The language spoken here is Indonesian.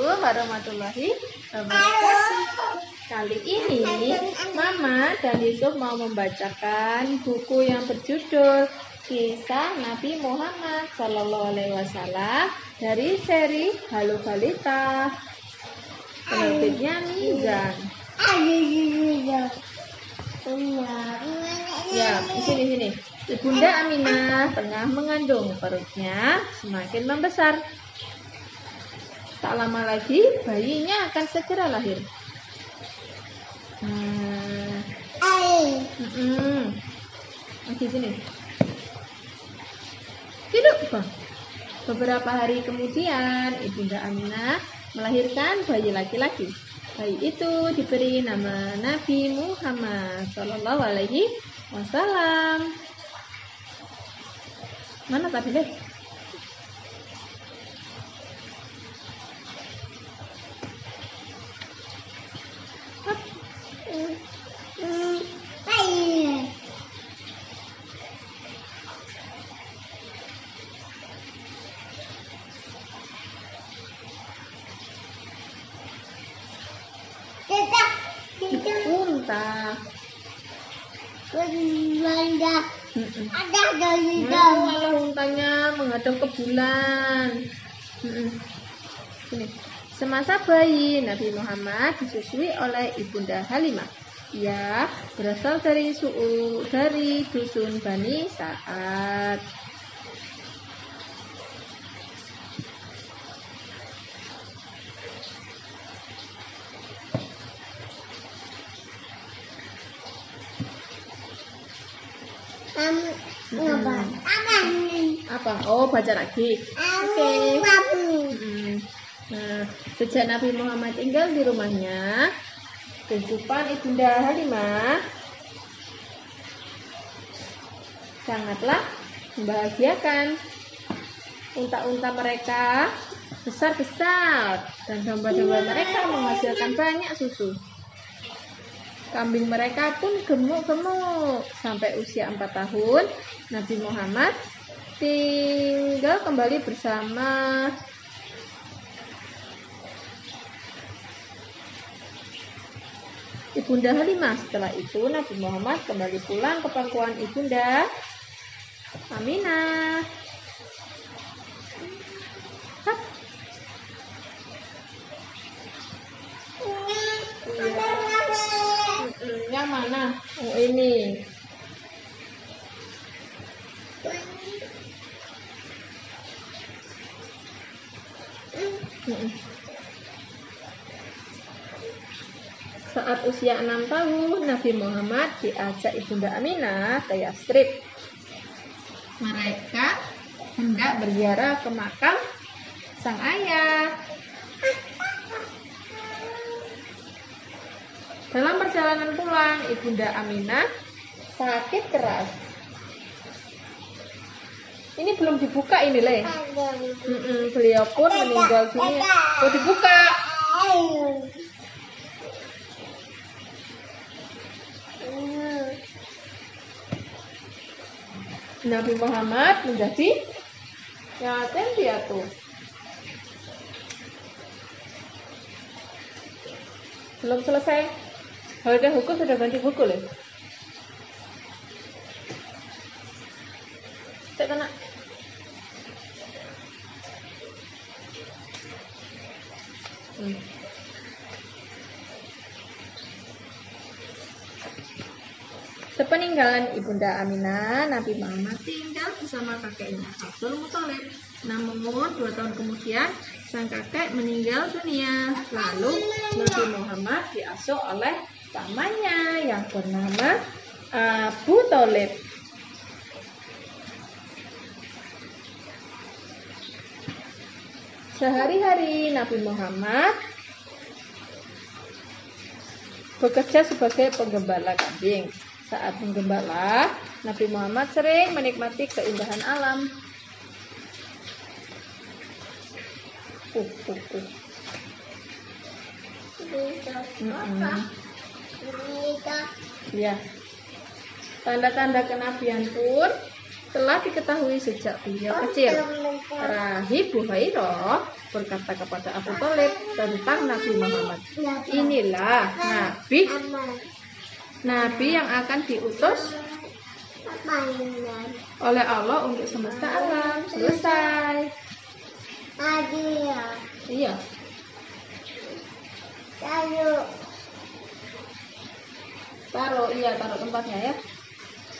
Assalamualaikum warahmatullahi wabarakatuh. Kali ini Mama dan Yusuf mau membacakan buku yang berjudul Kisah Nabi Muhammad Sallallahu Alaihi Wasallam dari seri Halo Balita. Penerbitnya Mizan. Ya, di sini sini. Ibunda Aminah tengah mengandung perutnya semakin membesar. Tak lama lagi bayinya akan segera lahir. Hmm. Mm-mm. Lagi sini. Hidup, Bang. Beberapa hari kemudian, Ibunda Aminah melahirkan bayi laki-laki. Bayi itu diberi nama Nabi Muhammad Shallallahu Alaihi Wasallam. Mana tadi deh? Unta. Mm-mm. Ada dari Mau malah untanya menghadap ke bulan. Sini. Semasa bayi Nabi Muhammad disusui oleh ibunda Halimah. Ia berasal dari suku dari dusun Bani Sa'ad. Apa? Oh, baca lagi. Mm. Nah, sejak Nabi Muhammad tinggal di rumahnya, kehidupan ibunda Halimah sangatlah membahagiakan. Unta-unta mereka besar-besar dan domba-domba mereka menghasilkan banyak susu. Kambing mereka pun gemuk-gemuk. Sampai usia 4 tahun, Nabi Muhammad tinggal kembali bersama Ibunda Halimah. Setelah itu Nabi Muhammad kembali pulang ke pangkuan Ibunda Aminah. Hap. Mm, Yang mana? Oh ini. Mm-mm. Saat usia enam tahun, Nabi Muhammad diajak Ibunda Aminah ke Yastrib. Mereka hendak berziarah ke makam sang ayah. Dalam perjalanan pulang, Ibunda Aminah sakit keras. Ini belum dibuka ini, Le. Mm-mm, beliau pun meninggal dunia. Oh, dibuka. Nabi Muhammad menjadi yatim piatu. Belum selesai. Harga hukum sudah ganti buku loh. Kena. Hmm. Sepeninggalan Ibunda Aminah, Nabi Muhammad tinggal bersama kakeknya Abdul Muthalib. Namun dua tahun kemudian, sang kakek meninggal dunia. Lalu Nabi Muhammad diasuh oleh pamannya yang bernama Abu Thalib. Sehari-hari Nabi Muhammad bekerja sebagai penggembala kambing. Saat menggembala, Nabi Muhammad sering menikmati keindahan alam. Uh, uh, uh. Mm-mm. Ya. Tanda-tanda kenabian pun telah diketahui sejak beliau kecil. Rahib Buhairah berkata kepada Abu Talib tentang Nabi Muhammad. Inilah Nabi Nabi yang akan diutus oleh Allah untuk semesta alam. Selesai. Iya. Taruh, iya taruh tempatnya ya.